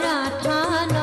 Maratha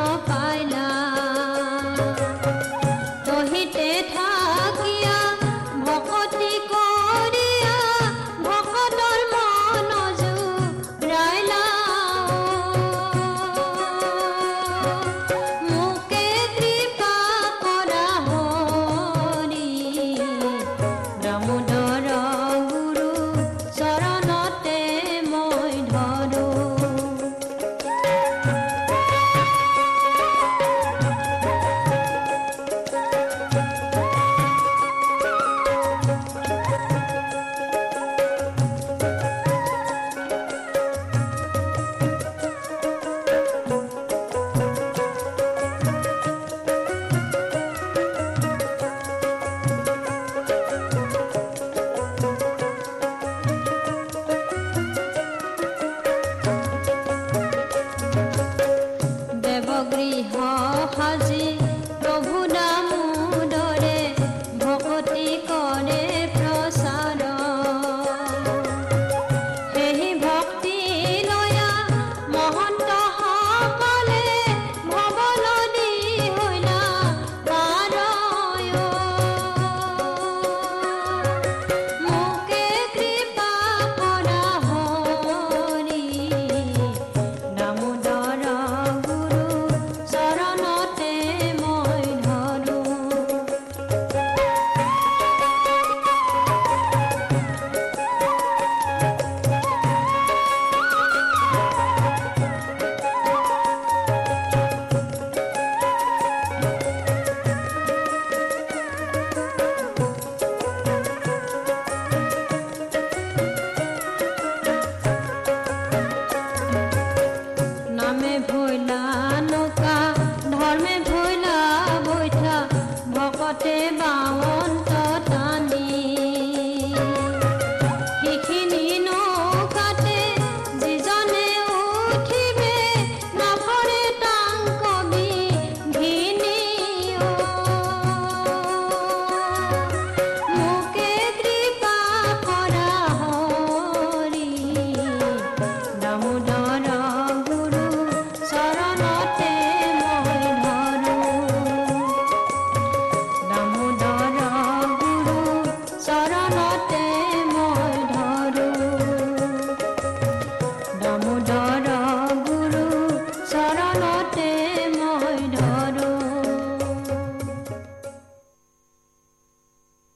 đó